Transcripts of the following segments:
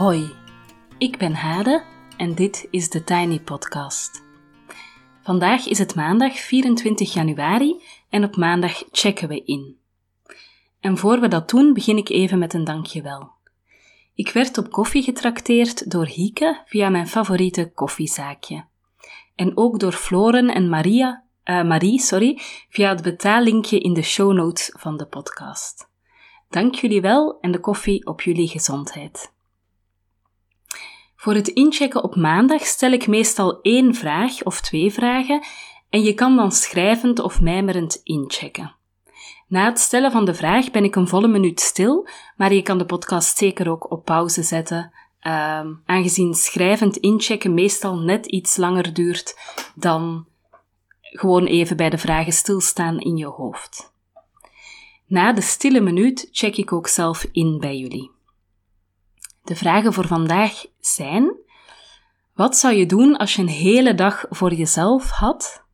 Hoi, ik ben Hade en dit is de Tiny Podcast. Vandaag is het maandag 24 januari en op maandag checken we in. En voor we dat doen, begin ik even met een dankjewel. Ik werd op koffie getrakteerd door Hieke via mijn favoriete koffiezaakje. En ook door Floren en Maria, uh, Marie sorry, via het betaallinkje in de show notes van de podcast. Dank jullie wel en de koffie op jullie gezondheid. Voor het inchecken op maandag stel ik meestal één vraag of twee vragen en je kan dan schrijvend of mijmerend inchecken. Na het stellen van de vraag ben ik een volle minuut stil, maar je kan de podcast zeker ook op pauze zetten, uh, aangezien schrijvend inchecken meestal net iets langer duurt dan gewoon even bij de vragen stilstaan in je hoofd. Na de stille minuut check ik ook zelf in bij jullie. De vragen voor vandaag zijn: wat zou je doen als je een hele dag voor jezelf had?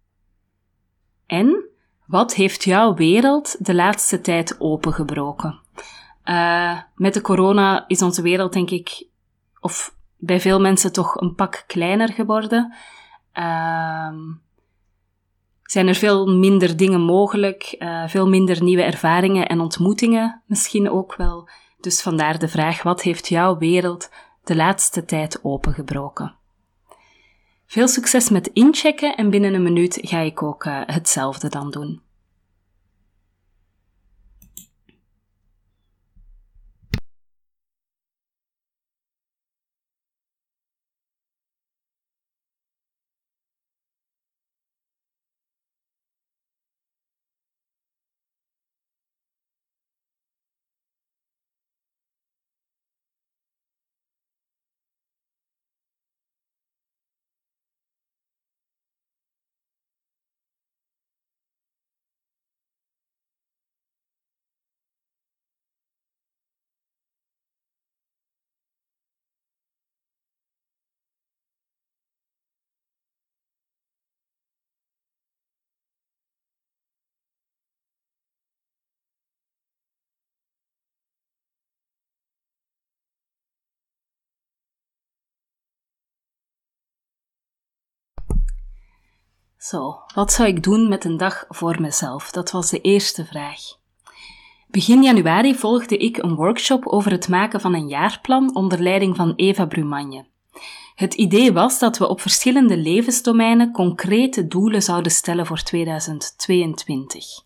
En wat heeft jouw wereld de laatste tijd opengebroken? Uh, met de corona is onze wereld, denk ik, of bij veel mensen toch een pak kleiner geworden. Uh, zijn er veel minder dingen mogelijk, uh, veel minder nieuwe ervaringen en ontmoetingen misschien ook wel. Dus vandaar de vraag: wat heeft jouw wereld de laatste tijd opengebroken? Veel succes met inchecken en binnen een minuut ga ik ook uh, hetzelfde dan doen. Zo, wat zou ik doen met een dag voor mezelf? Dat was de eerste vraag. Begin januari volgde ik een workshop over het maken van een jaarplan onder leiding van Eva Brumagne. Het idee was dat we op verschillende levensdomeinen concrete doelen zouden stellen voor 2022.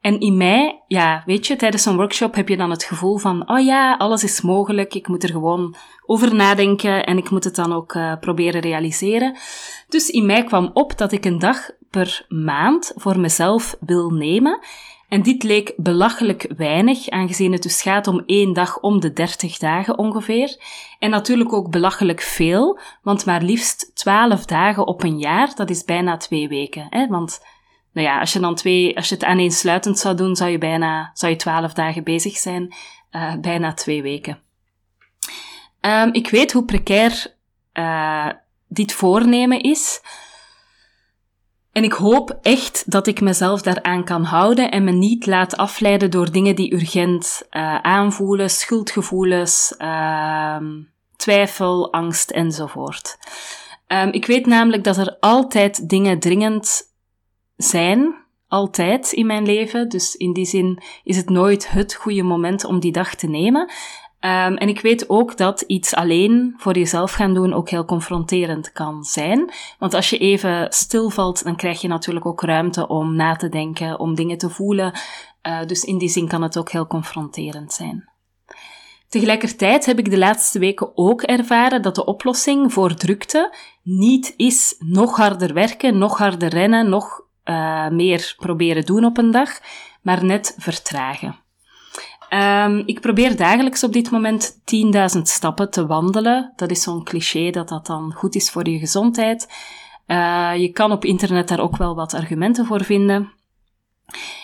En in mei, ja, weet je, tijdens een workshop heb je dan het gevoel van, oh ja, alles is mogelijk, ik moet er gewoon over nadenken en ik moet het dan ook uh, proberen realiseren. Dus in mei kwam op dat ik een dag per maand voor mezelf wil nemen. En dit leek belachelijk weinig, aangezien het dus gaat om één dag om de 30 dagen ongeveer. En natuurlijk ook belachelijk veel, want maar liefst 12 dagen op een jaar, dat is bijna twee weken. Hè? Want nou ja, als je dan twee, als je het aaneensluitend zou doen, zou je bijna, zou je twaalf dagen bezig zijn, uh, bijna twee weken. Um, ik weet hoe precair uh, dit voornemen is. En ik hoop echt dat ik mezelf daaraan kan houden en me niet laat afleiden door dingen die urgent uh, aanvoelen, schuldgevoelens, uh, twijfel, angst enzovoort. Um, ik weet namelijk dat er altijd dingen dringend zijn, altijd in mijn leven. Dus in die zin is het nooit het goede moment om die dag te nemen. Um, en ik weet ook dat iets alleen voor jezelf gaan doen ook heel confronterend kan zijn. Want als je even stilvalt, dan krijg je natuurlijk ook ruimte om na te denken, om dingen te voelen. Uh, dus in die zin kan het ook heel confronterend zijn. Tegelijkertijd heb ik de laatste weken ook ervaren dat de oplossing voor drukte niet is nog harder werken, nog harder rennen, nog uh, meer proberen doen op een dag, maar net vertragen. Um, ik probeer dagelijks op dit moment 10.000 stappen te wandelen. Dat is zo'n cliché dat dat dan goed is voor je gezondheid. Uh, je kan op internet daar ook wel wat argumenten voor vinden.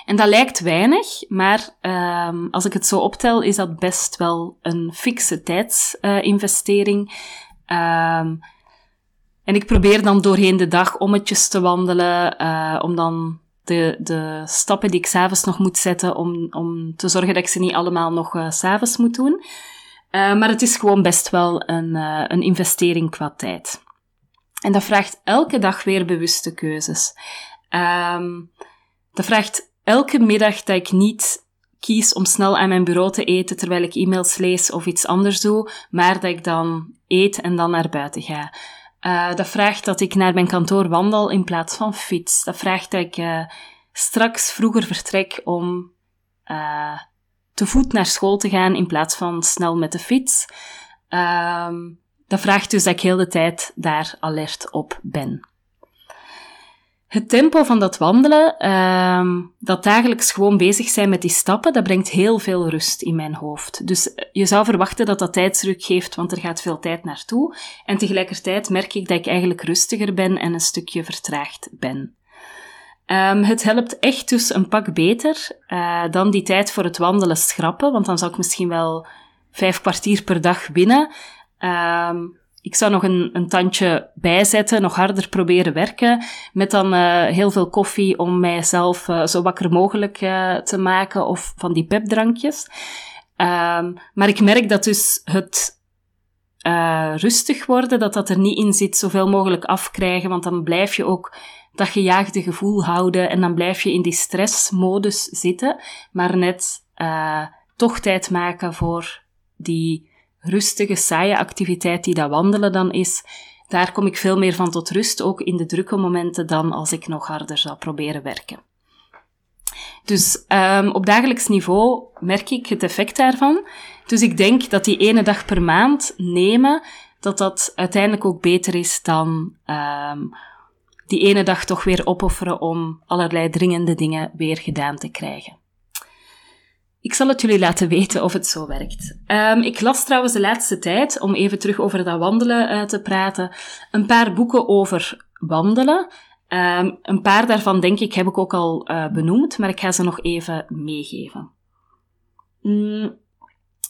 En dat lijkt weinig, maar um, als ik het zo optel, is dat best wel een fikse tijdsinvestering. Um, en ik probeer dan doorheen de dag ommetjes te wandelen, uh, om dan de, de stappen die ik s'avonds nog moet zetten, om, om te zorgen dat ik ze niet allemaal nog uh, s'avonds moet doen. maar het is gewoon best wel een, een investering qua tijd. En dat vraagt elke dag weer bewuste keuzes. Um, dat vraagt elke middag dat ik niet kies om snel aan mijn bureau te eten terwijl ik e-mails lees of iets anders doe, maar dat ik dan eet en dan naar buiten ga. Uh, dat vraagt dat ik naar mijn kantoor wandel in plaats van fiets. Dat vraagt dat ik uh, straks vroeger vertrek om uh, te voet naar school te gaan in plaats van snel met de fiets. Ehm, dat vraagt dus dat ik heel de tijd daar alert op ben. Het tempo van dat wandelen, um, dat dagelijks gewoon bezig zijn met die stappen, dat brengt heel veel rust in mijn hoofd. Dus eh, je zou verwachten dat dat tijdsdruk geeft, want er gaat veel tijd naartoe. En tegelijkertijd merk ik dat ik eigenlijk rustiger ben en een stukje vertraagd ben. Um, het helpt echt dus een pak beter uh, dan die tijd voor het wandelen schrappen, want dan zou ik misschien wel vijf kwartier per dag winnen. Um, ik zou nog een, een tandje bijzetten, nog harder proberen werken, met dan uh, heel veel koffie om mijzelf uh, zo wakker mogelijk uh, te maken of van die pepdrankjes. Um, maar ik merk dat dus het rustig worden, dat dat er niet in zit, zoveel mogelijk afkrijgen, want dan blijf je ook dat gejaagde gevoel houden en dan blijf je in die stressmodus zitten, maar net toch tijd maken voor die rustige, saaie activiteit die dat wandelen dan is, daar kom ik veel meer van tot rust, ook in de drukke momenten, dan als ik nog harder zou proberen werken. Dus um, op dagelijks niveau merk ik het effect daarvan. Dus ik denk dat die ene dag per maand nemen, dat dat uiteindelijk ook beter is dan um, die ene dag toch weer opofferen om allerlei dringende dingen weer gedaan te krijgen. Ik zal het jullie laten weten of het zo werkt. Um, ik las trouwens de laatste tijd, om even terug over dat wandelen uh, te praten, een paar boeken over wandelen. Um, een paar daarvan, denk ik, heb ik ook al uh, benoemd, maar ik ga ze nog even meegeven. Mm,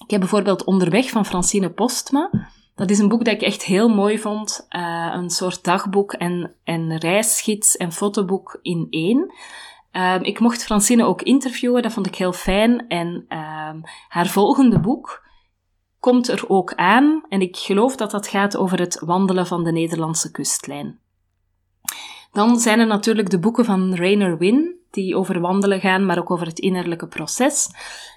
ik heb bijvoorbeeld Onderweg van Francine Postma. Dat is een boek dat ik echt heel mooi vond. Uh, een soort dagboek en, en reisgids en fotoboek in één. Um, ik mocht Francine ook interviewen, dat vond ik heel fijn. En um, haar volgende boek komt er ook aan. En ik geloof dat dat gaat over het wandelen van de Nederlandse kustlijn. Dan zijn er natuurlijk de boeken van Rainer Win, die over wandelen gaan, maar ook over het innerlijke proces.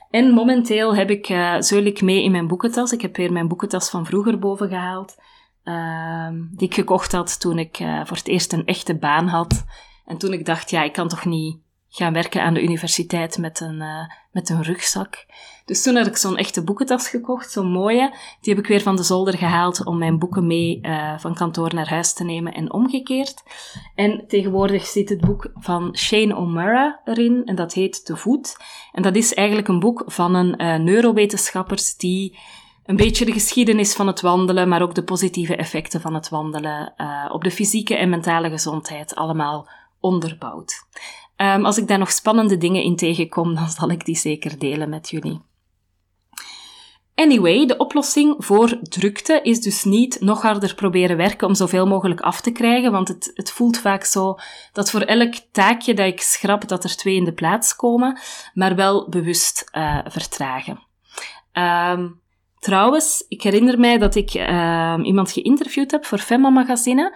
En momenteel heb ik uh, Zeulik mee in mijn boekentas. Ik heb weer mijn boekentas van vroeger boven gehaald. Uh, die ik gekocht had toen ik uh, voor het eerst een echte baan had. En toen ik dacht, ja, ik kan toch niet gaan werken aan de universiteit met een, uh, met een rugzak. Dus toen had ik zo'n echte boekentas gekocht, zo'n mooie. Die heb ik weer van de zolder gehaald om mijn boeken mee uh, van kantoor naar huis te nemen en omgekeerd. En tegenwoordig zit het boek van Shane O'Mara erin en dat heet De Voet. En dat is eigenlijk een boek van een uh, neurowetenschappers die een beetje de geschiedenis van het wandelen, maar ook de positieve effecten van het wandelen op de fysieke en mentale gezondheid allemaal onderbouwt. Um, als ik daar nog spannende dingen in tegenkom, dan zal ik die zeker delen met jullie. Anyway, de oplossing voor drukte is dus niet nog harder proberen werken om zoveel mogelijk af te krijgen, want het, het voelt vaak zo dat voor elk taakje dat ik schrap, dat er twee in de plaats komen, maar wel bewust uh, vertragen. Um, trouwens, ik herinner mij dat ik uh, iemand geïnterviewd heb voor Femma Magazine,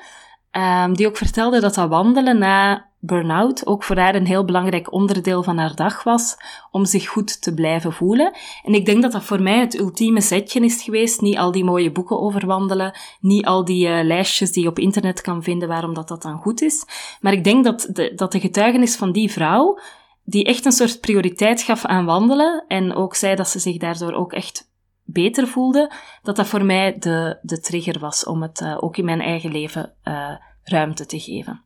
um, die ook vertelde dat dat wandelen na burn-out ook voor haar een heel belangrijk onderdeel van haar dag was om zich goed te blijven voelen. En ik denk dat dat voor mij het ultieme zetje is geweest. Niet al die mooie boeken over wandelen, niet al die uh, lijstjes die je op internet kan vinden waarom dat, dat dan goed is. Maar ik denk dat de, dat de getuigenis van die vrouw, die echt een soort prioriteit gaf aan wandelen en ook zei dat ze zich daardoor ook echt beter voelde, dat dat voor mij de, de trigger was om het uh, ook in mijn eigen leven uh, ruimte te geven.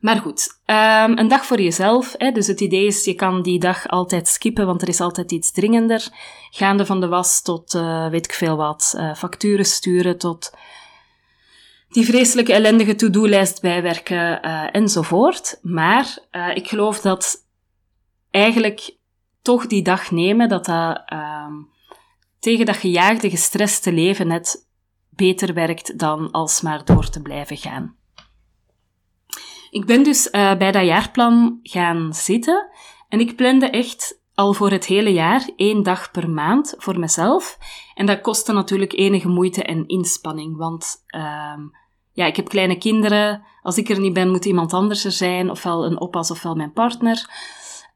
Maar goed, um, een dag voor jezelf. Hè, dus het idee is, je kan die dag altijd skippen, want er is altijd iets dringender. Gaande van de was tot uh, weet ik veel wat. Facturen sturen tot die vreselijke ellendige to-do-lijst bijwerken enzovoort. Maar ik geloof dat eigenlijk toch die dag nemen, dat dat um, tegen dat gejaagde, gestreste leven net beter werkt dan alsmaar door te blijven gaan. Ik ben dus uh, bij dat jaarplan gaan zitten en ik plande echt al voor het hele jaar, één dag per maand voor mezelf. En dat kostte natuurlijk enige moeite en inspanning, want uh, ja, ik heb kleine kinderen. Als ik er niet ben, moet iemand anders er zijn, ofwel een oppas ofwel mijn partner.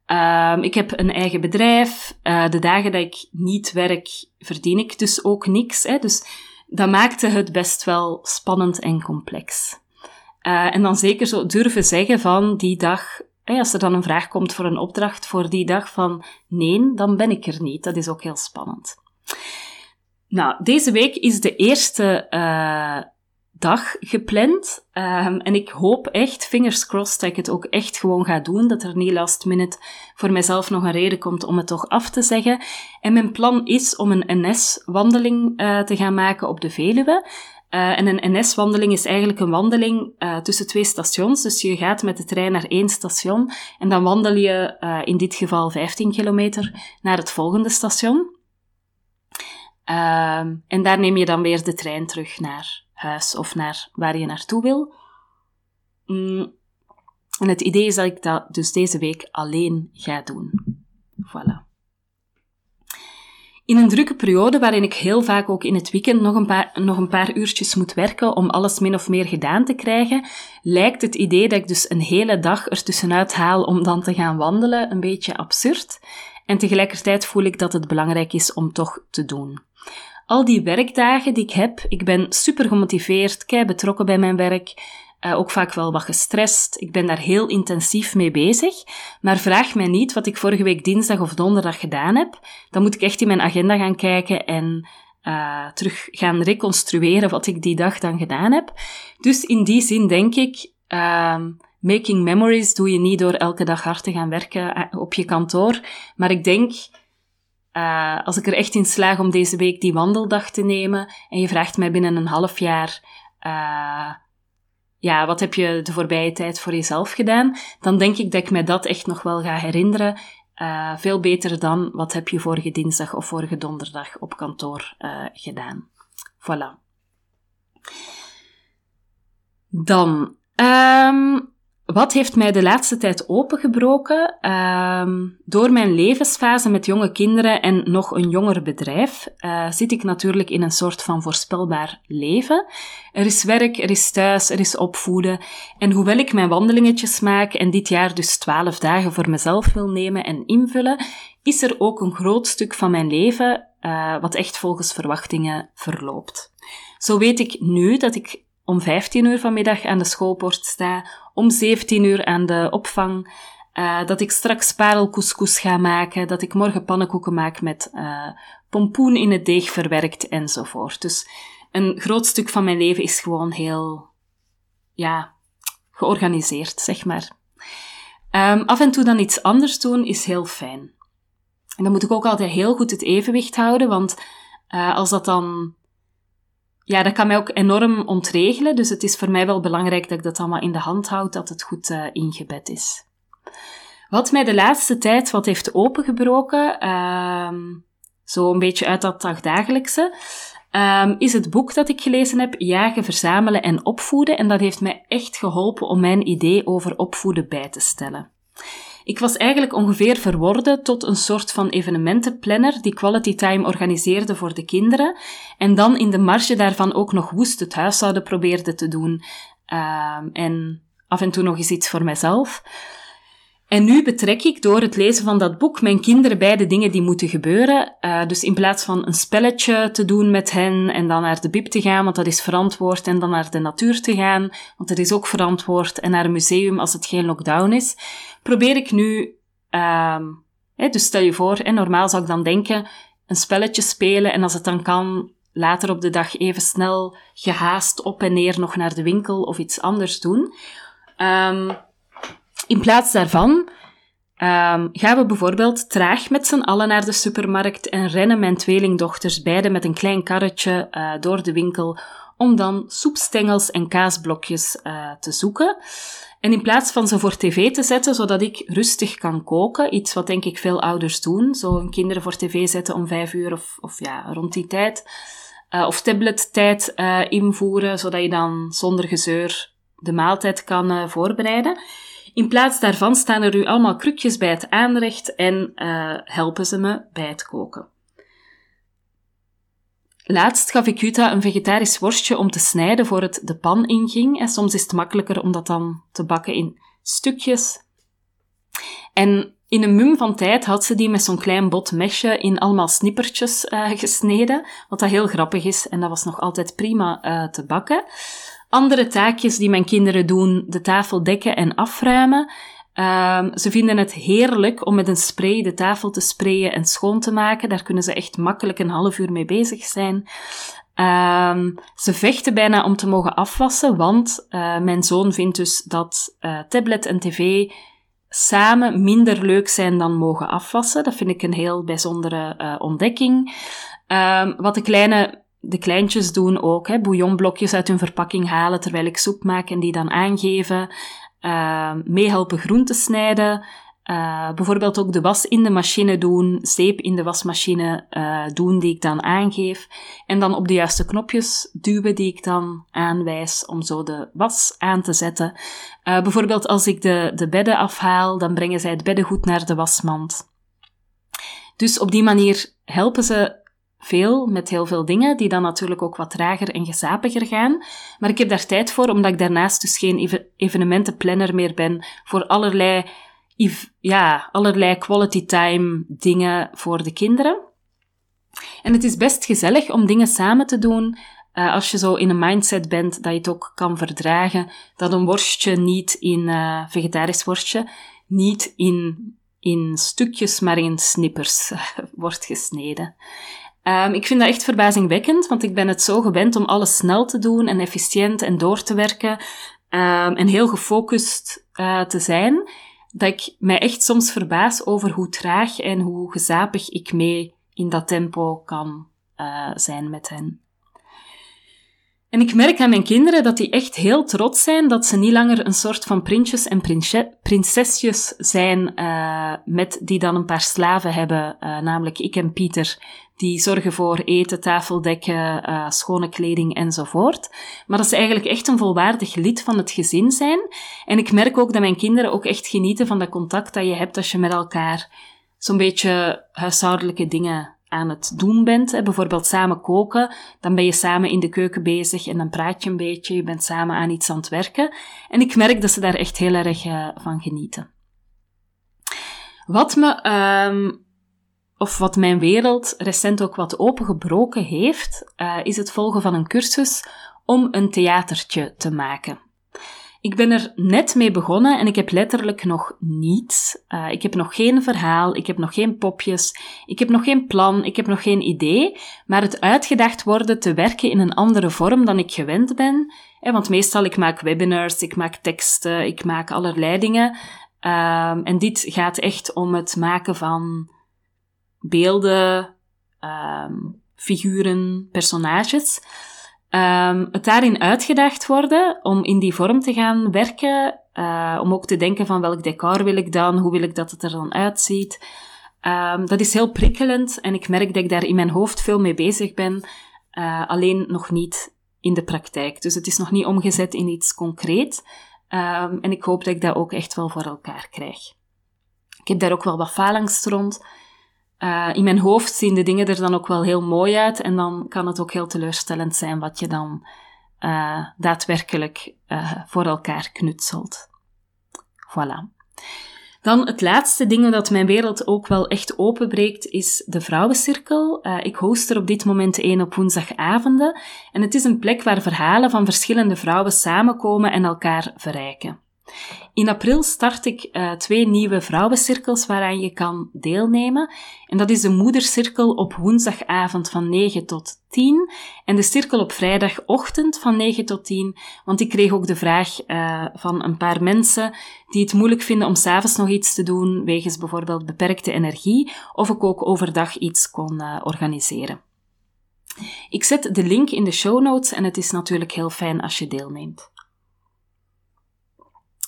Um, ik heb een eigen bedrijf. Uh, de dagen dat ik niet werk, verdien ik dus ook niks. Hè. Dus dat maakte het best wel spannend en complex. Uh, en dan zeker zo durven zeggen van die dag, als er dan een vraag komt voor een opdracht voor die dag van nee, dan ben ik er niet. Dat is ook heel spannend. Nou, deze week is de eerste uh, dag gepland. Um, en ik hoop echt, fingers crossed, dat ik het ook echt gewoon ga doen. Dat er niet last minute voor mijzelf nog een reden komt om het toch af te zeggen. En mijn plan is om een NS-wandeling uh, te gaan maken op de Veluwe. Uh, en een NS-wandeling is eigenlijk een wandeling uh, tussen twee stations. Dus je gaat met de trein naar één station en dan wandel je in dit geval 15 kilometer naar het volgende station. Ehm, en daar neem je dan weer de trein terug naar huis of naar waar je naartoe wil. Mm. En het idee is dat ik dat dus deze week alleen ga doen. Voilà. In een drukke periode waarin ik heel vaak ook in het weekend nog een, paar, nog een paar uurtjes moet werken om alles min of meer gedaan te krijgen, lijkt het idee dat ik dus een hele dag ertussenuit haal om dan te gaan wandelen een beetje absurd. En tegelijkertijd voel ik dat het belangrijk is om toch te doen al die werkdagen die ik heb, ik ben super gemotiveerd, kei betrokken bij mijn werk, uh, ook vaak wel wat gestrest. Ik ben daar heel intensief mee bezig. Maar vraag mij niet wat ik vorige week dinsdag of donderdag gedaan heb. Dan moet ik echt in mijn agenda gaan kijken en uh, terug gaan reconstrueren wat ik die dag dan gedaan heb. Dus in die zin denk ik, uh, making memories doe je niet door elke dag hard te gaan werken eh, op je kantoor. Maar ik denk uh, als ik er echt in slaag om deze week die wandeldag te nemen en je vraagt mij binnen een half jaar, uh, ja, wat heb je de voorbije tijd voor jezelf gedaan? Dan denk ik dat ik mij dat echt nog wel ga herinneren. Uh, veel beter dan wat heb je vorige dinsdag of vorige donderdag op kantoor gedaan. Voilà. Dan, um, wat heeft mij de laatste tijd opengebroken? Uh, door mijn levensfase met jonge kinderen en nog een jonger bedrijf uh, zit ik natuurlijk in een soort van voorspelbaar leven. Er is werk, er is thuis, er is opvoeden. En hoewel ik mijn wandelingetjes maak en dit jaar dus twaalf dagen voor mezelf wil nemen en invullen, is er ook een groot stuk van mijn leven uh, wat echt volgens verwachtingen verloopt. Zo weet ik nu dat ik om 15 uur vanmiddag aan de schoolpoort sta, om 17 uur aan de opvang, uh, dat ik straks parelcouscous ga maken, dat ik morgen pannenkoeken maak met uh, pompoen in het deeg verwerkt enzovoort. Dus een groot stuk van mijn leven is gewoon heel, ja, georganiseerd, zeg maar. Um, af en toe dan iets anders doen is heel fijn. En dan moet ik ook altijd heel goed het evenwicht houden, want uh, als dat dan ja, dat kan mij ook enorm ontregelen. Dus het is voor mij wel belangrijk dat ik dat allemaal in de hand houd, dat het goed uh, ingebed is. Wat mij de laatste tijd wat heeft opengebroken, um, zo een beetje uit dat dagdagelijkse, um, is het boek dat ik gelezen heb, Jagen, Verzamelen en Opvoeden. En dat heeft mij echt geholpen om mijn idee over opvoeden bij te stellen. Ik was eigenlijk ongeveer verworden tot een soort van evenementenplanner die quality time organiseerde voor de kinderen en dan in de marge daarvan ook nog woest het huishouden probeerde te doen uh, en af en toe nog eens iets voor mijzelf. En nu betrek ik door het lezen van dat boek mijn kinderen bij de dingen die moeten gebeuren. Uh, dus in plaats van een spelletje te doen met hen en dan naar de bib te gaan, want dat is verantwoord, en dan naar de natuur te gaan, want dat is ook verantwoord, en naar een museum als het geen lockdown is, probeer ik nu, uh, hè, dus stel je voor, hè, normaal zou ik dan denken, een spelletje spelen en als het dan kan, later op de dag even snel gehaast op en neer nog naar de winkel of iets anders doen. Um, in plaats daarvan um, gaan we bijvoorbeeld traag met z'n allen naar de supermarkt en rennen mijn tweelingdochters beide met een klein karretje uh, door de winkel om dan soepstengels en kaasblokjes uh, te zoeken. En in plaats van ze voor tv te zetten, zodat ik rustig kan koken, iets wat denk ik veel ouders doen, zo hun kinderen voor tv zetten om vijf uur of, of ja, rond die tijd, uh, of tablettijd uh, invoeren, zodat je dan zonder gezeur de maaltijd kan voorbereiden. In plaats daarvan staan er nu allemaal krukjes bij het aanrecht en uh, helpen ze me bij het koken. Laatst gaf ik Jutta een vegetarisch worstje om te snijden voor het de pan inging. En soms is het makkelijker om dat dan te bakken in stukjes. En in een mum van tijd had ze die met zo'n klein bot mesje in allemaal snippertjes uh, gesneden, wat dat heel grappig is en dat was nog altijd prima uh, te bakken. Andere taakjes die mijn kinderen doen, de tafel dekken en afruimen. Uh, ze vinden het heerlijk om met een spray de tafel te sprayen en schoon te maken. Daar kunnen ze echt makkelijk een half uur mee bezig zijn. Uh, ze vechten bijna om te mogen afwassen, want uh, mijn zoon vindt dus dat uh, tablet en tv samen minder leuk zijn dan mogen afwassen. Dat vind ik een heel bijzondere uh, ontdekking. Um, wat de kleine de kleintjes doen ook, hè, bouillonblokjes uit hun verpakking halen terwijl ik soep maak en die dan aangeven. Uh, meehelpen groenten snijden. Uh, bijvoorbeeld ook de was in de machine doen, zeep in de wasmachine uh, doen die ik dan aangeef. En dan op de juiste knopjes duwen die ik dan aanwijs om zo de was aan te zetten. Uh, bijvoorbeeld als ik de, de bedden afhaal, dan brengen zij het beddengoed naar de wasmand. Dus op die manier helpen ze veel met heel veel dingen, die dan natuurlijk ook wat trager en gezapiger gaan. Maar ik heb daar tijd voor, omdat ik daarnaast dus geen evenementenplanner meer ben voor allerlei ja, allerlei quality time dingen voor de kinderen. En het is best gezellig om dingen samen te doen. Uh, als je zo in een mindset bent dat je het ook kan verdragen, dat een worstje niet in, uh, vegetarisch worstje, niet in, in stukjes, maar in snippers wordt gesneden. Um, ik vind dat echt verbazingwekkend, want ik ben het zo gewend om alles snel te doen en efficiënt en door te werken um, en heel gefocust uh, te zijn dat ik mij echt soms verbaas over hoe traag en hoe gezapig ik mee in dat tempo kan uh, zijn met hen. En ik merk aan mijn kinderen dat die echt heel trots zijn dat ze niet langer een soort van prinsjes en prinsesjes zijn, uh, met die dan een paar slaven hebben, uh, namelijk ik en Pieter, die zorgen voor eten, tafeldekken, uh, schone kleding enzovoort. Maar dat ze eigenlijk echt een volwaardig lid van het gezin zijn. En ik merk ook dat mijn kinderen ook echt genieten van dat contact dat je hebt als je met elkaar zo'n beetje huishoudelijke dingen aan het doen bent. Bijvoorbeeld samen koken, dan ben je samen in de keuken bezig en dan praat je een beetje, je bent samen aan iets aan het werken. En ik merk dat ze daar echt heel erg uh, van genieten. Wat me um, of wat mijn wereld recent ook wat opengebroken heeft, uh, is het volgen van een cursus om een theatertje te maken. Ik ben er net mee begonnen en ik heb letterlijk nog niets. Uh, ik heb nog geen verhaal, ik heb nog geen popjes, ik heb nog geen plan, ik heb nog geen idee. Maar het uitgedacht worden te werken in een andere vorm dan ik gewend ben. Hè, want meestal ik maak webinars, ik maak teksten, ik maak allerlei dingen. Uh, en dit gaat echt om het maken van beelden, um, figuren, personages. Um, het daarin uitgedacht worden om in die vorm te gaan werken, uh, om ook te denken van welk decor wil ik dan, hoe wil ik dat het er dan uitziet. Um, dat is heel prikkelend en ik merk dat ik daar in mijn hoofd veel mee bezig ben, uh, alleen nog niet in de praktijk. Dus het is nog niet omgezet in iets concreet. Um, en ik hoop dat ik dat ook echt wel voor elkaar krijg. Ik heb daar ook wel wat falangst rond. Uh, in mijn hoofd zien de dingen er dan ook wel heel mooi uit en dan kan het ook heel teleurstellend zijn wat je dan uh, daadwerkelijk uh, voor elkaar knutselt. Voilà. Dan het laatste ding dat mijn wereld ook wel echt openbreekt is de vrouwencirkel. ik host er op dit moment één op woensdagavonden en het is een plek waar verhalen van verschillende vrouwen samenkomen en elkaar verrijken. In april start ik uh, twee nieuwe vrouwencirkels waaraan je kan deelnemen. En dat is de moedercirkel op woensdagavond van 9 tot 10 en de cirkel op vrijdagochtend van 9 tot 10. Want ik kreeg ook de vraag uh, van een paar mensen die het moeilijk vinden om s'avonds nog iets te doen, wegens bijvoorbeeld beperkte energie, of ik ook overdag iets kon uh, organiseren. Ik zet de link in de show notes en het is natuurlijk heel fijn als je deelneemt.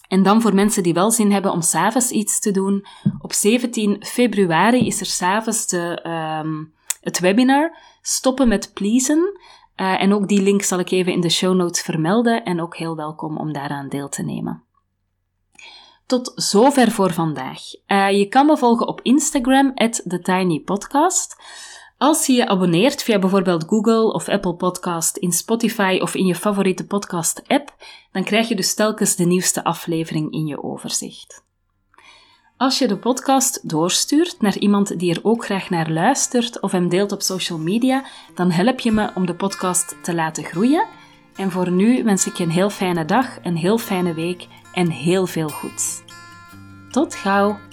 En dan voor mensen die wel zin hebben om s'avonds iets te doen. Op 17 februari is er s'avonds um, het webinar Stoppen met Pleasen. Uh, en ook die link zal ik even in de show notes vermelden. En ook heel welkom om daaraan deel te nemen. Tot zover voor vandaag. Uh, je kan me volgen op Instagram, TheTinyPodcast. Als je je abonneert via bijvoorbeeld Google of Apple Podcast, in Spotify of in je favoriete podcast-app, dan krijg je dus telkens de nieuwste aflevering in je overzicht. Als je de podcast doorstuurt naar iemand die er ook graag naar luistert of hem deelt op social media, dan help je me om de podcast te laten groeien. En voor nu wens ik je een heel fijne dag, een heel fijne week en heel veel goeds. Tot gauw!